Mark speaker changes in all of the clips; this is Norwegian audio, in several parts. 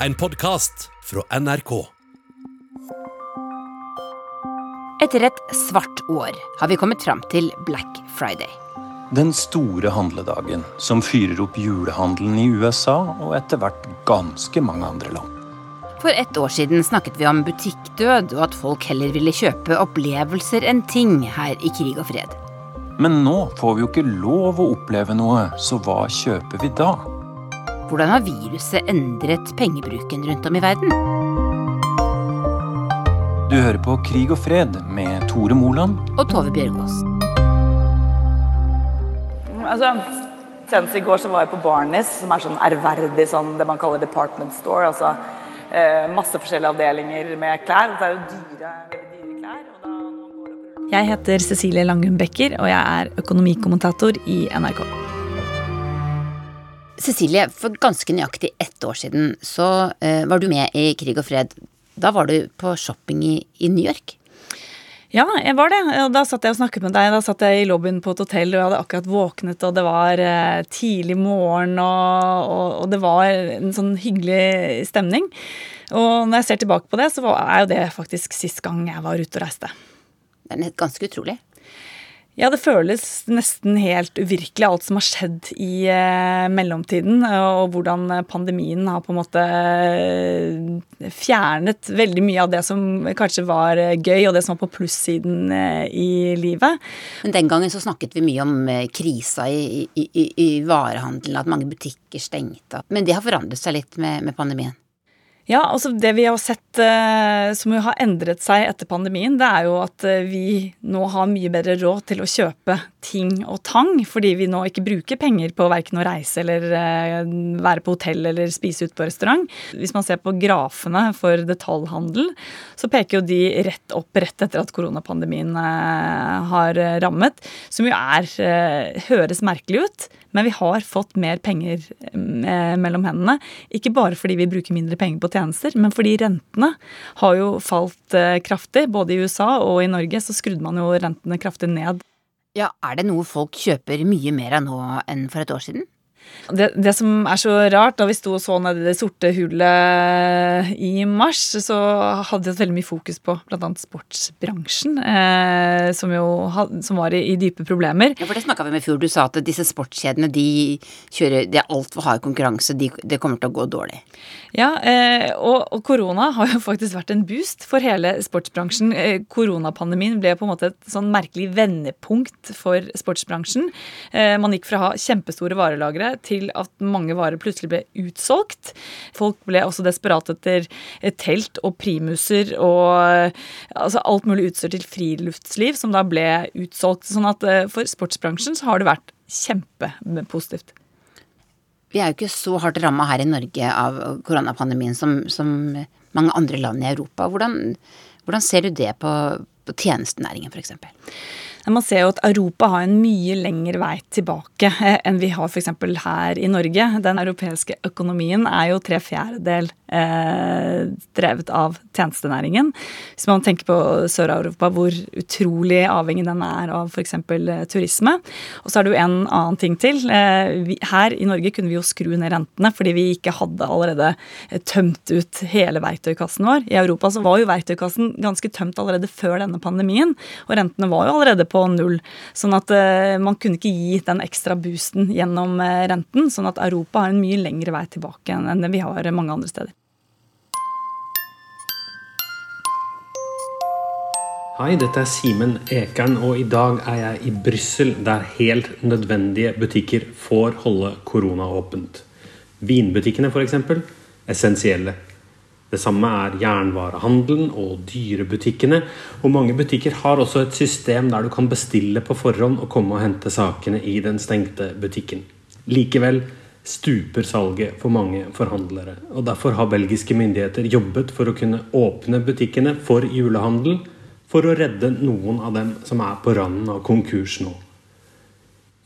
Speaker 1: En podkast fra NRK.
Speaker 2: Etter et svart år har vi kommet fram til Black Friday.
Speaker 3: Den store handledagen som fyrer opp julehandelen i USA og etter hvert ganske mange andre land.
Speaker 2: For ett år siden snakket vi om butikkdød, og at folk heller ville kjøpe opplevelser enn ting her i Krig og fred.
Speaker 3: Men nå får vi jo ikke lov å oppleve noe, så hva kjøper vi da?
Speaker 2: Hvordan har viruset endret pengebruken rundt om i verden?
Speaker 3: Du hører på Krig og fred med Tore Moland.
Speaker 2: Og Tove Bjørgaas.
Speaker 4: Altså, Senest i går så var jeg på Barnis, som er sånn ærverdig sånn, det man kaller department store. altså eh, Masse forskjellige avdelinger med klær. Det er jo dyre, dyre klær. og da
Speaker 5: Jeg heter Cecilie Langum Becker, og jeg er økonomikommentator i NRK.
Speaker 2: Cecilie, for ganske nøyaktig ett år siden så eh, var du med i Krig og fred. Da var du på shopping i, i New York.
Speaker 5: Ja, jeg var det. Og Da satt jeg og snakket med deg. Da satt jeg i lobbyen på et hotell, og jeg hadde akkurat våknet, og det var eh, tidlig morgen, og, og, og det var en sånn hyggelig stemning. Og når jeg ser tilbake på det, så var, er jo det faktisk sist gang jeg var ute og reiste.
Speaker 2: Det er ganske utrolig.
Speaker 5: Ja, det føles nesten helt uvirkelig, alt som har skjedd i eh, mellomtiden. Og hvordan pandemien har på en måte eh, fjernet veldig mye av det som kanskje var eh, gøy, og det som var på plussiden eh, i livet.
Speaker 2: Men den gangen så snakket vi mye om eh, krisa i, i, i, i varehandelen, at mange butikker stengte. Men det har forandret seg litt med, med pandemien.
Speaker 5: Ja, altså Det vi har sett eh, som jo har endret seg etter pandemien, det er jo at eh, vi nå har mye bedre råd til å kjøpe ting og tang, fordi vi nå ikke bruker penger på verken å reise eller eh, være på hotell eller spise ute på restaurant. Hvis man ser på grafene for detaljhandel, så peker jo de rett opp rett etter at koronapandemien har rammet, som jo er høres merkelig ut. Men vi har fått mer penger eh, mellom hendene. Ikke bare fordi vi bruker mindre penger på tjenester, men fordi rentene har jo falt eh, kraftig. Både i USA og i Norge så skrudde man jo rentene kraftig ned.
Speaker 2: Ja, Er det noe folk kjøper mye mer av nå enn for et år siden?
Speaker 5: Det, det som er så rart, da vi sto og så ned i det sorte hullet i mars, så hadde vi veldig mye fokus på bl.a. sportsbransjen, eh, som jo had, som var i, i dype problemer.
Speaker 2: Ja, for Det snakka vi med i fjor. Du sa at disse sportskjedene de kjører, det er altfor hard konkurranse. De, det kommer til å gå dårlig.
Speaker 5: Ja, eh, og, og korona har jo faktisk vært en boost for hele sportsbransjen. Eh, koronapandemien ble på en måte et sånn merkelig vendepunkt for sportsbransjen. Eh, man gikk fra å ha kjempestore varelagre til at mange varer plutselig ble utsolgt. Folk ble også desperate etter telt og primuser og eh, altså alt mulig utstyr til friluftsliv som da ble utsolgt. Sånn at eh, for sportsbransjen så har det vært kjempepositivt.
Speaker 2: Vi er jo ikke så hardt ramma her i Norge av koronapandemien som, som mange andre land i Europa. Hvordan, hvordan ser du det på, på tjenestenæringen, f.eks.?
Speaker 5: Man ser jo at Europa har en mye lengre vei tilbake eh, enn vi har f.eks. her i Norge. Den europeiske økonomien er jo tre fjerdedel eh, drevet av tjenestenæringen. Hvis man tenker på Sør-Europa, hvor utrolig avhengig den er av f.eks. turisme. Og så er det jo en annen ting til. Eh, her i Norge kunne vi jo skru ned rentene fordi vi ikke hadde allerede eh, tømt ut hele verktøykassen vår. I Europa så var jo verktøykassen ganske tømt allerede før denne pandemien, og rentene var jo allerede på null. Sånn at eh, man kunne ikke gi den ekstra boosten gjennom eh, renten. Sånn at Europa har en mye lengre vei tilbake enn det vi har mange andre steder.
Speaker 6: Hei, dette er Simen Ekern, og i dag er jeg i Brussel, der helt nødvendige butikker får holde korona åpent. Vinbutikkene, f.eks. Essensielle. Det samme er jernvarehandelen og dyrebutikkene. Og mange butikker har også et system der du kan bestille på forhånd og komme og hente sakene i den stengte butikken. Likevel stuper salget for mange forhandlere. Og derfor har belgiske myndigheter jobbet for å kunne åpne butikkene for julehandel for å redde noen av dem som er på randen av konkurs nå.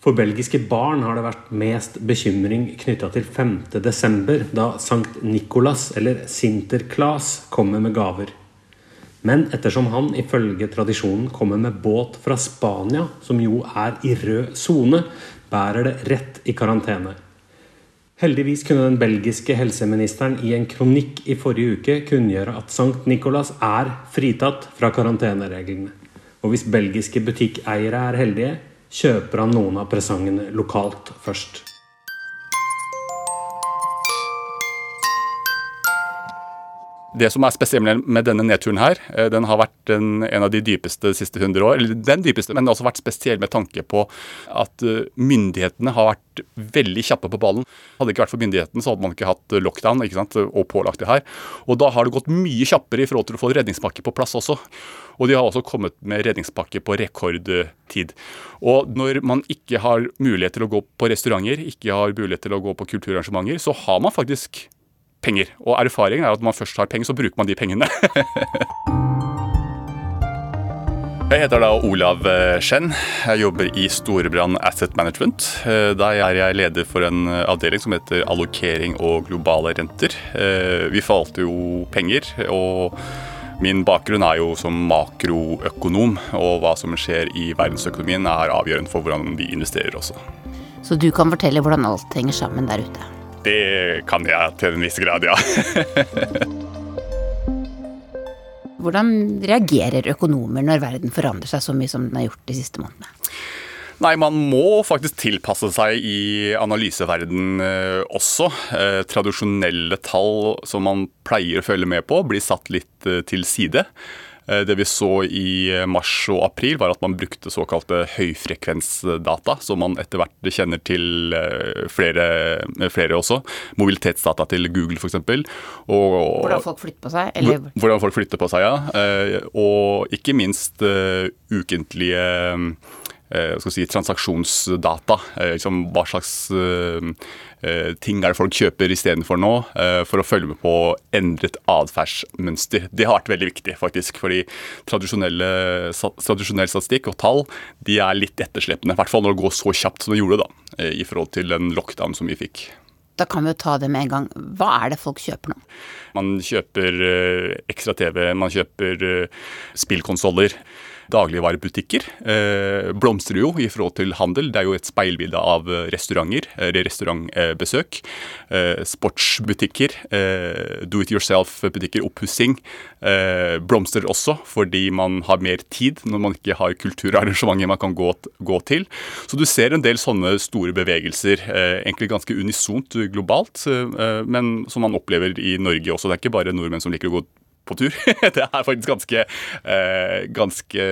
Speaker 6: For belgiske barn har det vært mest bekymring knytta til 5.12., da Sankt Nikolas, eller Sinterklas, kommer med gaver. Men ettersom han ifølge tradisjonen kommer med båt fra Spania, som jo er i rød sone, bærer det rett i karantene. Heldigvis kunne den belgiske helseministeren i en kronikk i forrige uke kunngjøre at Sankt Nikolas er fritatt fra karantenereglene. Og hvis belgiske butikkeiere er heldige, kjøper han noen av presangene lokalt først.
Speaker 7: Det som er spesielt med denne nedturen her, eh, den har vært en, en av de dypeste de siste 100 år. Eller den dypeste, men den har også vært spesiell med tanke på at eh, myndighetene har vært veldig kjappe på ballen. Hadde det ikke vært for myndighetene, så hadde man ikke hatt lockdown ikke sant, og pålagt det her. Og da har det gått mye kjappere i forhold til å få redningspakke på plass også. Og de har også kommet med redningspakke på rekordtid. Og når man ikke har mulighet til å gå på restauranter, ikke har mulighet til å gå på kulturarrangementer, så har man faktisk penger. Og erfaringen er at når man først har penger, så bruker man de pengene. Jeg heter da Olav Skjenn. Jeg jobber i Storebrand Asset Management. Der er jeg leder for en avdeling som heter allokering og globale renter. Vi forvalter jo penger, og min bakgrunn er jo som makroøkonom. Og hva som skjer i verdensøkonomien er avgjørende for hvordan vi investerer også.
Speaker 2: Så du kan fortelle hvordan alt henger sammen der ute?
Speaker 7: Det kan jeg til en viss grad, ja.
Speaker 2: Hvordan reagerer økonomer når verden forandrer seg så mye som den har gjort de siste månedene?
Speaker 7: Nei, man må faktisk tilpasse seg i analyseverden eh, også. Eh, tradisjonelle tall som man pleier å følge med på, blir satt litt eh, til side. Eh, det vi så i eh, mars og april, var at man brukte såkalte høyfrekvensdata, som man etter hvert kjenner til eh, flere, flere også. Mobilitetsdata til Google, f.eks.
Speaker 2: Hvordan folk flytter på seg? Eller?
Speaker 7: Hvordan folk flytter på seg, ja. Og ikke minst ukentlige si, transaksjonsdata. Liksom hva slags Eh, ting er det folk kjøper istedenfor nå, eh, for å følge med på endret atferdsmønster. Det har vært veldig viktig, faktisk. Fordi tradisjonell statistikk og tall de er litt etterslepne. I hvert fall når det går så kjapt som det gjorde da, eh, i forhold til den lockdown som vi fikk.
Speaker 2: Da kan vi jo ta det med en gang. Hva er det folk kjøper nå?
Speaker 7: Man kjøper ekstra TV, man kjøper spillkonsoller dagligvarebutikker eh, blomstrer jo i forhold til handel. Det er jo et speilbilde av eh, restauranter, eller restaurantbesøk. Eh, sportsbutikker, eh, do it yourself-butikker, oppussing, eh, blomstrer også fordi man har mer tid når man ikke har kulturarrangementer man kan gå, gå til. Så du ser en del sånne store bevegelser, eh, egentlig ganske unisont globalt, men som man opplever i Norge også. Det er ikke bare nordmenn som liker å gå på tur. Det er faktisk ganske, eh, ganske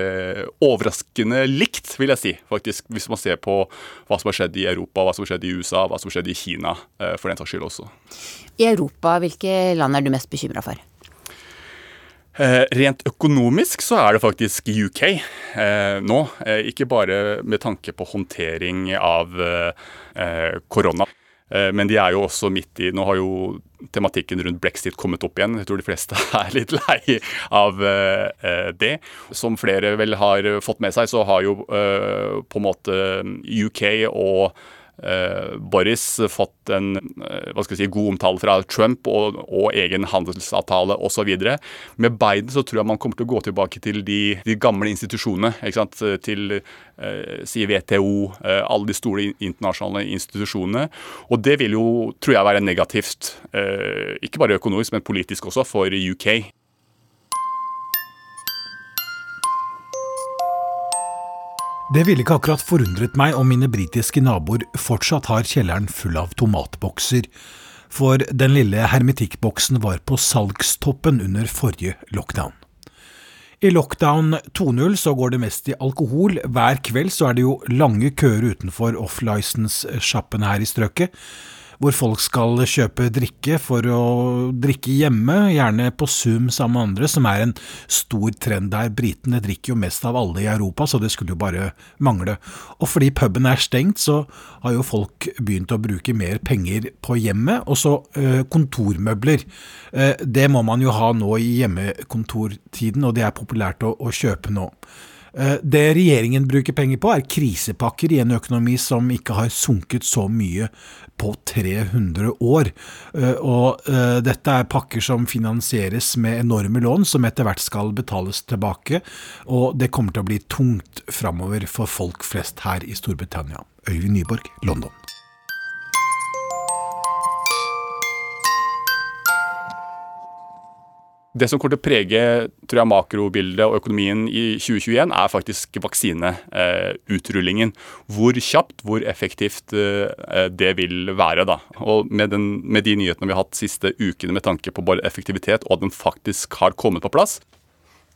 Speaker 7: overraskende likt, vil jeg si, faktisk, hvis man ser på hva som har skjedd i Europa, hva som har skjedd i USA, hva som har skjedd i Kina, eh, for den saks skyld også.
Speaker 2: I Europa, hvilke land er du mest bekymra for?
Speaker 7: Eh, rent økonomisk så er det faktisk UK eh, nå. Eh, ikke bare med tanke på håndtering av eh, korona. Eh, men de er jo også midt i Nå har jo tematikken rundt brexit kommet opp igjen. Jeg tror de fleste er litt lei av eh, det. Som flere vel har fått med seg, så har jo eh, på en måte UK og Eh, Boris fått en eh, si, god omtale fra Trump og, og egen handelsavtale osv. Med Biden så tror jeg man kommer til å gå tilbake til de, de gamle institusjonene. Til eh, si WTO, eh, alle de store internasjonale institusjonene. Og det vil jo, tror jeg, være negativt. Eh, ikke bare økonomisk, men politisk også, for UK.
Speaker 8: Det ville ikke akkurat forundret meg om mine britiske naboer fortsatt har kjelleren full av tomatbokser, for den lille hermetikkboksen var på salgstoppen under forrige lockdown. I lockdown 2.0 så går det mest i alkohol. Hver kveld så er det jo lange køer utenfor off-license-sjappene her i strøket hvor folk skal kjøpe drikke for å drikke hjemme, gjerne på Zoom sammen med andre, som er en stor trend der. Britene drikker jo mest av alle i Europa, så det skulle jo bare mangle. Og fordi puben er stengt, så har jo folk begynt å bruke mer penger på hjemmet. Og så eh, kontormøbler. Eh, det må man jo ha nå i hjemmekontortiden, og det er populært å, å kjøpe nå. Eh, det regjeringen bruker penger på, er krisepakker i en økonomi som ikke har sunket så mye på 300 år. Eh, og eh, dette er pakker som finansieres med enorme lån, som etter hvert skal betales tilbake. Og det kommer til å bli tungt framover for folk flest her i Storbritannia. Øyvind Nyborg, London.
Speaker 7: Det som kommer til å prege tror jeg, makrobildet og økonomien i 2021, er faktisk vaksineutrulingen. Hvor kjapt, hvor effektivt eh, det vil være. da. Og med, den, med de nyhetene vi har hatt siste ukene med tanke på bare effektivitet, og at den faktisk har kommet på plass,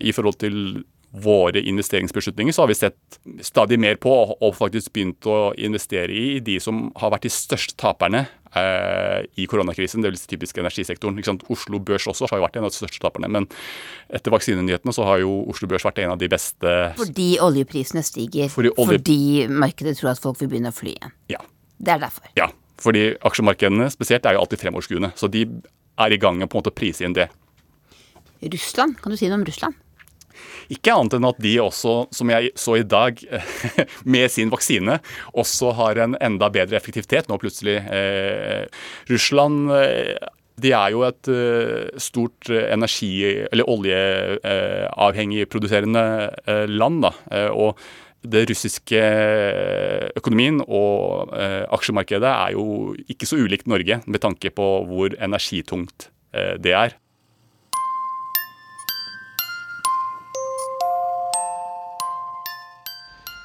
Speaker 7: i forhold til våre investeringsbeslutninger, så har vi sett stadig mer på og faktisk begynt å investere i de som har vært de største taperne eh, i koronakrisen. Det vil si typisk energisektoren. Oslo Børs også har jo vært en av de største taperne. Men etter vaksinenyhetene så har jo Oslo Børs vært en av de beste
Speaker 2: Fordi oljeprisene stiger.
Speaker 7: Fordi, olje...
Speaker 2: fordi markedet tror at folk vil begynne å fly igjen.
Speaker 7: Ja.
Speaker 2: Det er derfor.
Speaker 7: Ja. Fordi aksjemarkedene spesielt er jo alltid fremoverskuende. Så de er i gang med på en måte å prise inn det.
Speaker 2: Russland, kan du si noe om Russland?
Speaker 7: Ikke annet enn at de også, som jeg så i dag, med sin vaksine, også har en enda bedre effektivitet nå plutselig. Eh, Russland eh, de er jo et uh, stort energi- eller oljeavhengig produserende land. da, og det russiske økonomien og aksjemarkedet er jo ikke så ulikt Norge med tanke på hvor energitungt det er.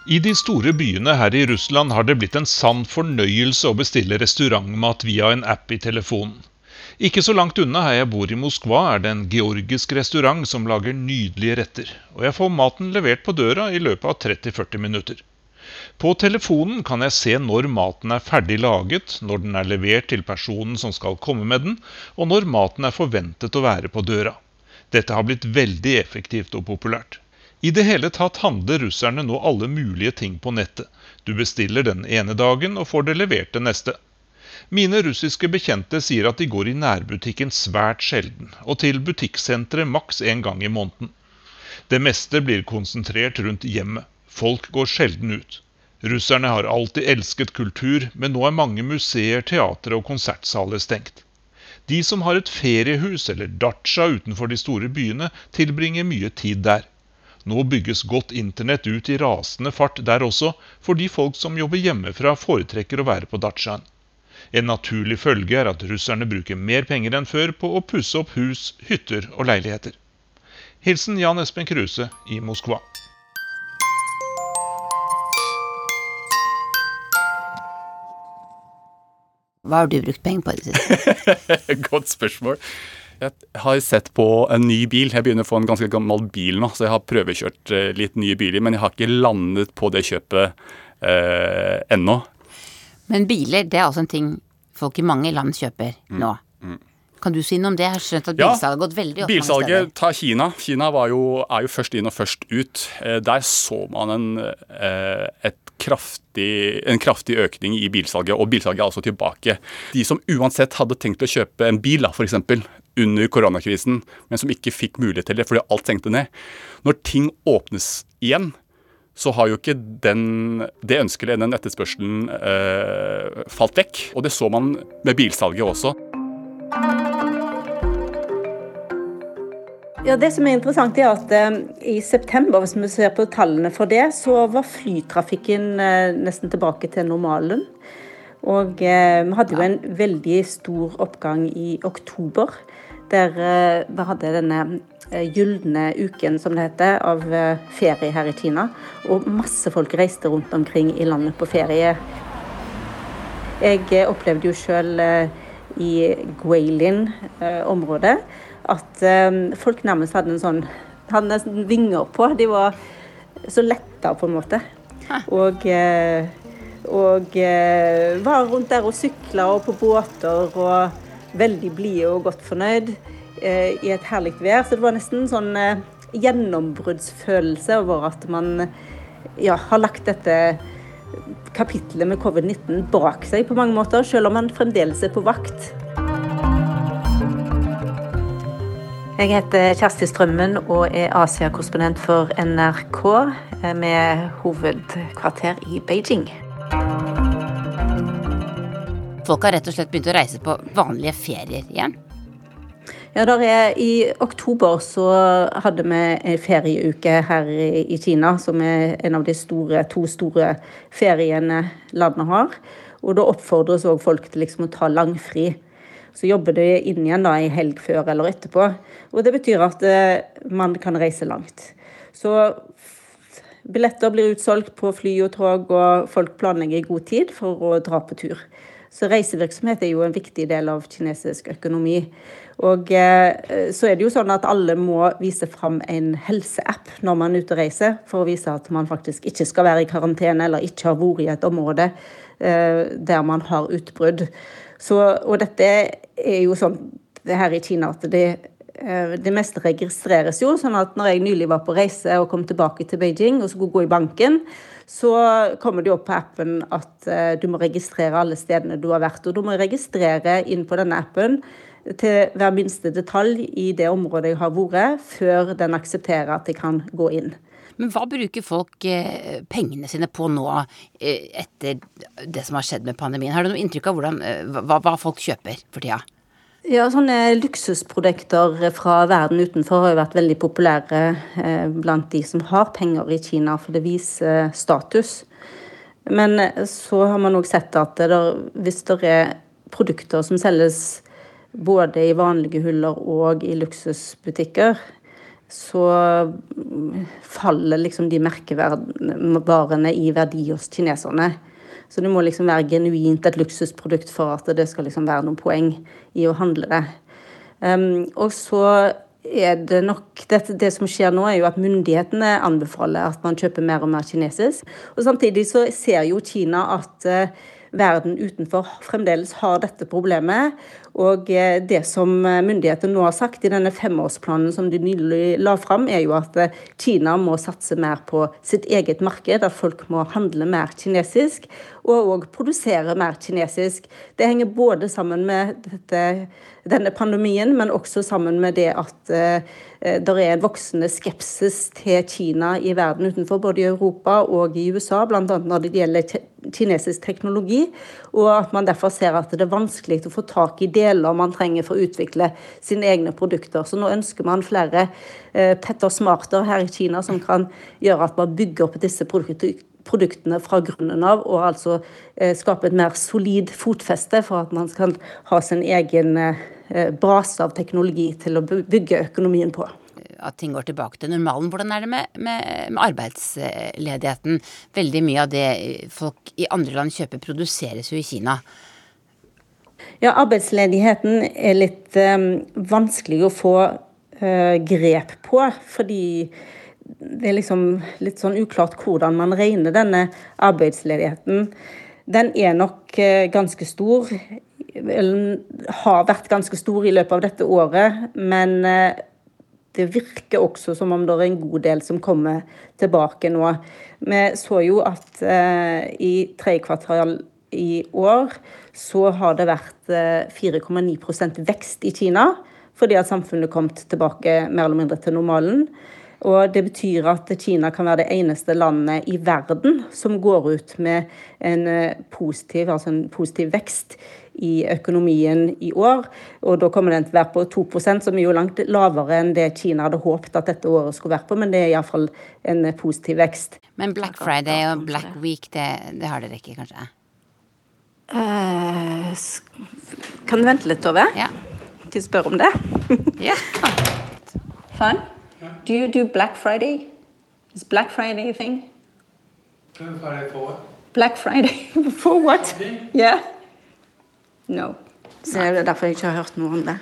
Speaker 9: I de store byene her i Russland har det blitt en sann fornøyelse å bestille restaurantmat via en app i telefonen. Ikke så langt unna her jeg bor i Moskva er det en georgisk restaurant som lager nydelige retter, og jeg får maten levert på døra i løpet av 30-40 minutter. På telefonen kan jeg se når maten er ferdig laget, når den er levert til personen som skal komme med den, og når maten er forventet å være på døra. Dette har blitt veldig effektivt og populært. I det hele tatt handler russerne nå alle mulige ting på nettet. Du bestiller den ene dagen og får det levert den neste. Mine russiske bekjente sier at de går i nærbutikken svært sjelden, og til butikksenteret maks en gang i måneden. Det meste blir konsentrert rundt hjemmet. Folk går sjelden ut. Russerne har alltid elsket kultur, men nå er mange museer, teatre og konsertsaler stengt. De som har et feriehus eller datsja utenfor de store byene, tilbringer mye tid der. Nå bygges godt internett ut i rasende fart der også, fordi folk som jobber hjemmefra foretrekker å være på Datsjaen. En naturlig følge er at russerne bruker mer penger enn før på å pusse opp hus, hytter og leiligheter. Hilsen Jan Espen Kruse i Moskva.
Speaker 2: Hva har du brukt penger på i det siste?
Speaker 7: Godt spørsmål. Jeg har sett på en ny bil. Jeg begynner å få en ganske gammel bil nå, så jeg har prøvekjørt eh, litt nye biler. Men jeg har ikke landet på det kjøpet eh, ennå.
Speaker 2: Men biler, det er altså en ting folk i mange land kjøper mm. nå. Mm. Kan du si noe om det? Jeg har skjønt at bilsalget har gått veldig opp
Speaker 7: Bilsalget tar Kina. Kina jo, er jo først inn og først ut. Eh, der så man en, eh, kraftig, en kraftig økning i bilsalget, og bilsalget er altså tilbake. De som uansett hadde tenkt å kjøpe en bil, f.eks under koronakrisen, men som ikke fikk mulighet til det fordi alt stengte ned. Når ting åpnes igjen, så har jo ikke den, det ønsket eller den etterspørselen eh, falt vekk. Og det så man med bilsalget også.
Speaker 10: Ja, Det som er interessant, er at eh, i september, hvis vi ser på tallene for det, så var flytrafikken eh, nesten tilbake til normalen. Og eh, vi hadde jo en veldig stor oppgang i oktober. Der eh, vi hadde denne eh, gylne uken, som det heter, av eh, ferie her i Kina. Og masse folk reiste rundt omkring i landet på ferie. Jeg opplevde jo sjøl i Guilin-området at folk nærmest hadde en sånn Hadde nesten vinger på. De var så letta, på en måte. Og, og var rundt der og sykla og på båter og veldig blide og godt fornøyd eh, i et herlig vær. Så det var nesten en sånn eh, gjennombruddsfølelse over at man ja, har lagt dette kapitlet med covid-19 bak seg på mange måter, selv om man fremdeles er på vakt. Jeg heter Kjersti Strømmen og er Asia-korrespondent for NRK eh, med hovedkvarter i Beijing.
Speaker 2: Folk har rett og slett begynt å reise på vanlige ferier igjen?
Speaker 10: Ja, er, I oktober så hadde vi en ferieuke her i Kina, som er en av de store, to store feriene landet har. Og da oppfordres òg folk til liksom å ta langfri. Så jobber de inn igjen da i helg før eller etterpå. Og det betyr at eh, man kan reise langt. Så billetter blir utsolgt på fly og tog, og folk planlegger i god tid for å dra på tur. Så reisevirksomhet er jo en viktig del av kinesisk økonomi. Og eh, så er det jo sånn at alle må vise fram en helseapp når man er ute og reiser, for å vise at man faktisk ikke skal være i karantene eller ikke har vært i et område eh, der man har utbrudd. Så, og dette er jo sånn det her i Kina at det, eh, det meste registreres jo. sånn at når jeg nylig var på reise og kom tilbake til Beijing og skulle gå i banken, så kommer det opp på appen at uh, du må registrere alle stedene du har vært. Og du må registrere inn på denne appen til hver minste detalj i det området jeg har vært, før den aksepterer at jeg kan gå inn.
Speaker 2: Men hva bruker folk eh, pengene sine på nå, eh, etter det som har skjedd med pandemien? Har du noe inntrykk av hvordan, eh, hva, hva folk kjøper for tida?
Speaker 10: Ja, sånne luksusprodukter fra verden utenfor har jo vært veldig populære eh, blant de som har penger i Kina, for det viser status. Men så har man òg sett at det der, hvis det er produkter som selges både i vanlige huller og i luksusbutikker, så faller liksom de merkevarene i verdi hos kineserne. Så det må liksom være genuint et luksusprodukt for at det skal liksom være noen poeng i å handle det. Um, og så er det nok det, det, som skjer nå, er jo at myndighetene anbefaler at man kjøper mer og mer kinesisk. Og samtidig så ser jo Kina at uh, verden utenfor fremdeles har dette problemet. Og eh, det som eh, myndighetene nå har sagt i denne femårsplanen som de nylig la fram, er jo at eh, Kina må satse mer på sitt eget marked, at folk må handle mer kinesisk. Og òg produsere mer kinesisk. Det henger både sammen med dette, denne pandemien, men også sammen med det at Eh, det er en voksende skepsis til Kina i verden utenfor, både i Europa og i USA, bl.a. når det gjelder kinesisk teknologi, og at man derfor ser at det er vanskelig å få tak i deler man trenger for å utvikle sine egne produkter. Så nå ønsker man flere eh, Petter Smarter her i Kina som kan gjøre at man bygger opp disse produktene fra grunnen av, og altså eh, skape et mer solid fotfeste for at man kan ha sin egen Eh, base av teknologi til å bygge økonomien på.
Speaker 2: At ting går tilbake til normalen. Hvordan er det med, med, med arbeidsledigheten? Veldig mye av det folk i andre land kjøper, produseres jo i Kina.
Speaker 10: Ja, arbeidsledigheten er litt um, vanskelig å få uh, grep på. Fordi det er liksom litt sånn uklart hvordan man regner denne arbeidsledigheten. Den er nok uh, ganske stor eller har vært ganske stor i løpet av dette året. Men eh, det virker også som om det er en god del som kommer tilbake nå. Vi så jo at eh, i tredje kvartal i år så har det vært 4,9 eh, vekst i Kina. Fordi at samfunnet kom tilbake mer eller mindre til normalen. Og det betyr at Kina kan være det eneste landet i verden som går ut med en positiv, altså en positiv vekst i økonomien i år. Og da kommer den til å være på 2% som er jo langt lavere enn det Kina hadde håpet at dette året skulle være på, men det er iallfall en positiv vekst.
Speaker 2: Men Black Friday og Black Week, det, det har dere ikke, kanskje?
Speaker 10: Uh, kan du vente litt, Tove?
Speaker 2: Ja.
Speaker 10: Til å spørre om det?
Speaker 2: ja.
Speaker 10: Fun? Do you do Black Friday? Is Black Friday a thing?
Speaker 11: Black Friday for what?
Speaker 10: Black Friday for what? Yeah. No. Så det er derfor jeg ikke har hørt noe om det.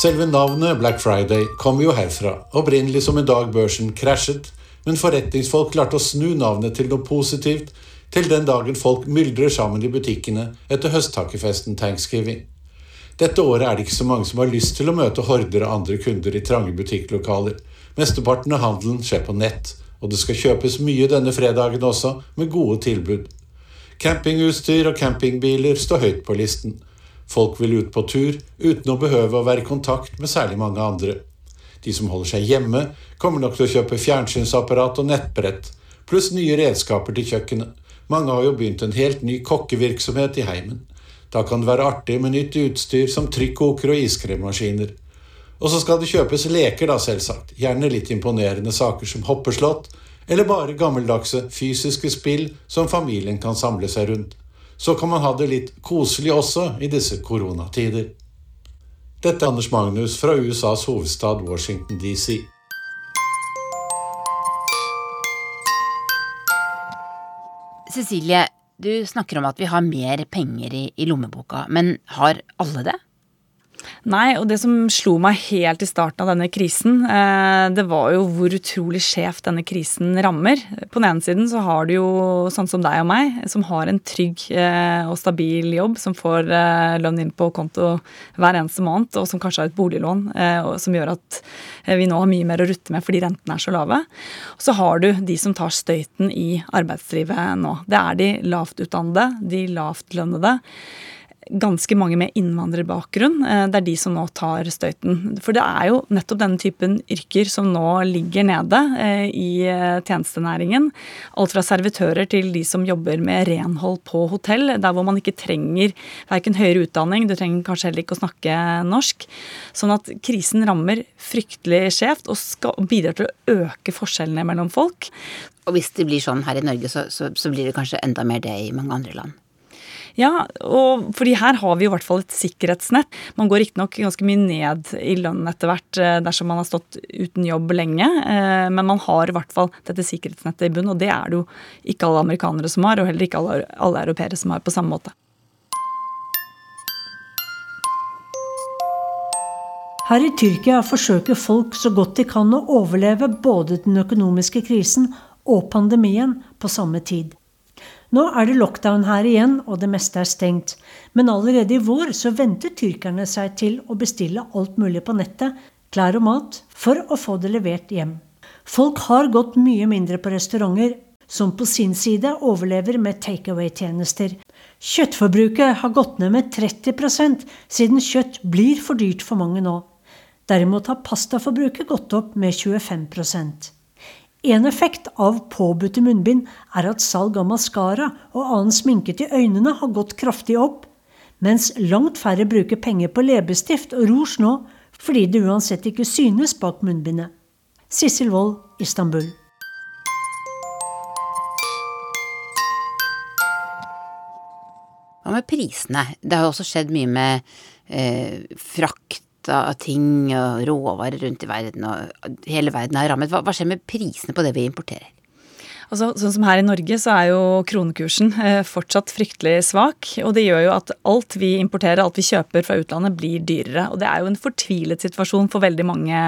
Speaker 12: Selve navnet Black Friday kom jo herfra, opprinnelig som en dag børsen krasjet, men forretningsfolk klarte å snu navnet til noe positivt til den dagen folk myldrer sammen i butikkene etter høsttakkefesten thanksgiving. Dette året er det ikke så mange som har lyst til å møte horder av andre kunder i trange butikklokaler. Mesteparten av handelen skjer på nett, og det skal kjøpes mye denne fredagen også, med gode tilbud. Campingutstyr og campingbiler står høyt på listen. Folk vil ut på tur uten å behøve å være i kontakt med særlig mange andre. De som holder seg hjemme, kommer nok til å kjøpe fjernsynsapparat og nettbrett, pluss nye redskaper til kjøkkenet. Mange har jo begynt en helt ny kokkevirksomhet i heimen. Da kan det være artig med nytt utstyr som trykkoker og iskremmaskiner. Og så skal det kjøpes leker, da, selvsagt. Gjerne litt imponerende saker som hoppeslott, eller bare gammeldagse fysiske spill som familien kan samle seg rundt. Så kan man ha det litt koselig også i disse koronatider. Dette er Anders Magnus fra USAs hovedstad Washington DC.
Speaker 2: Cecilie, du snakker om at vi har mer penger i, i lommeboka, men har alle det?
Speaker 5: Nei, og det som slo meg helt i starten av denne krisen, eh, det var jo hvor utrolig skjevt denne krisen rammer. På den ene siden så har du jo sånn som deg og meg, som har en trygg eh, og stabil jobb, som får eh, lønn inn på konto hver eneste måned, og som kanskje har et boliglån som gjør at vi nå har mye mer å rutte med fordi rentene er så lave. Så har du de som tar støyten i arbeidslivet nå. Det er de lavtutdannede, de lavtlønnede ganske mange med innvandrerbakgrunn. Eh, det er de som nå tar støyten. For det er jo nettopp denne typen yrker som nå ligger nede eh, i eh, tjenestenæringen. Alt fra servitører til de som jobber med renhold på hotell, der hvor man ikke trenger verken høyere utdanning, du trenger kanskje heller ikke å snakke norsk. Sånn at krisen rammer fryktelig skjevt og bidrar til å øke forskjellene mellom folk.
Speaker 2: Og hvis det blir sånn her i Norge, så, så, så blir det kanskje enda mer det i mange andre land?
Speaker 5: Ja, og fordi her har vi i hvert fall et sikkerhetsnett. Man går riktignok ganske mye ned i lønn etter hvert eh, dersom man har stått uten jobb lenge, eh, men man har i hvert fall dette sikkerhetsnettet i bunn, og det er det jo ikke alle amerikanere som har, og heller ikke alle, alle europeere som har på samme måte.
Speaker 13: Her i Tyrkia forsøker folk så godt de kan å overleve både den økonomiske krisen og pandemien på samme tid. Nå er det lockdown her igjen, og det meste er stengt. Men allerede i vår så venter tyrkerne seg til å bestille alt mulig på nettet, klær og mat, for å få det levert hjem. Folk har gått mye mindre på restauranter, som på sin side overlever med takeaway-tjenester. Kjøttforbruket har gått ned med 30% siden kjøtt blir for dyrt for mange nå. Derimot har pastaforbruket gått opp med 25 en effekt av påbudte munnbind er at salg av maskara og annen sminke til øynene har gått kraftig opp, mens langt færre bruker penger på leppestift og rouge nå fordi det uansett ikke synes bak munnbindet. Sissel Wold, Istanbul.
Speaker 2: Hva med prisene? Det har jo også skjedd mye med eh, frakt av ting og råvarer rundt i verden, og hele verden er rammet. Hva, hva skjer med prisene på det vi importerer?
Speaker 5: Altså, sånn som Her i Norge så er jo kronekursen eh, fortsatt fryktelig svak. og Det gjør jo at alt vi importerer, alt vi kjøper fra utlandet, blir dyrere. og Det er jo en fortvilet situasjon for veldig mange,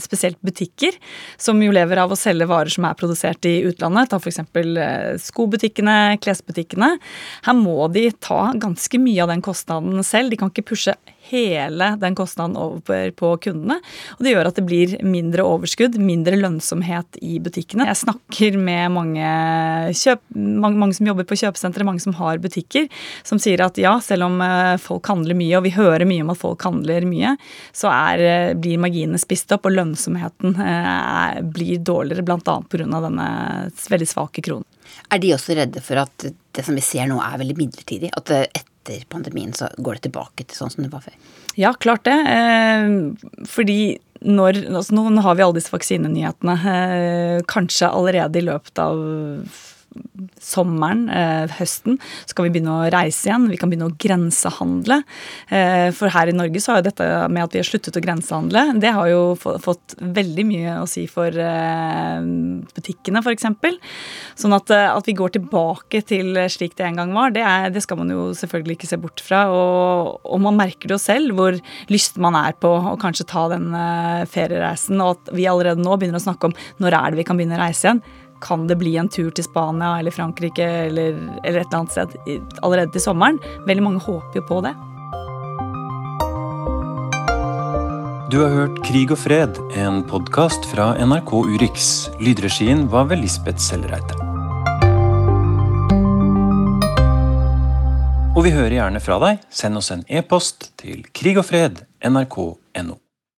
Speaker 5: spesielt butikker, som jo lever av å selge varer som er produsert i utlandet. Ta f.eks. Eh, skobutikkene, klesbutikkene. Her må de ta ganske mye av den kostnaden selv. De kan ikke pushe hele den kostnaden over på kundene. Og det gjør at det blir mindre overskudd, mindre lønnsomhet i butikkene. Jeg snakker med mange, kjøp, mange, mange som jobber på kjøpesentre, mange som har butikker, som sier at ja, selv om eh, folk handler mye, og vi hører mye om at folk handler mye, så er, eh, blir marginene spist opp, og lønnsomheten eh, er, blir dårligere, bl.a. pga. denne veldig svake kronen.
Speaker 2: Er de også redde for at det som vi ser nå er veldig midlertidig? At et etter pandemien så går det tilbake til sånn som det var før?
Speaker 5: Ja, klart det. Eh, fordi når, altså nå har vi alle disse vaksinenyhetene. Eh, kanskje allerede i løpet av sommeren, eh, høsten, kan vi begynne å reise igjen. Vi kan begynne å grensehandle. Eh, for her i Norge så har jo dette med at vi har sluttet å grensehandle, det har jo fått veldig mye å si for eh, butikkene, f.eks. Sånn at, eh, at, vi går tilbake til slik det en gang var, det, er, det skal man jo selvfølgelig ikke se bort fra. Og, og, man merker det jo selv hvor lyst man er på å kanskje ta den eh, feriereisen, og at vi allerede nå begynner å snakke om når er det vi kan begynne å reise igjen kan det bli en tur til Spania eller Frankrike eller, eller et eller annet sted allerede til sommeren. Veldig mange håper jo på det.
Speaker 3: Du har hørt Krig og fred, en podkast fra NRK Urix. Lydregien var ved Lisbeth Sellreite. Og vi hører gjerne fra deg. Send oss en e-post til krigogfred nrk.no.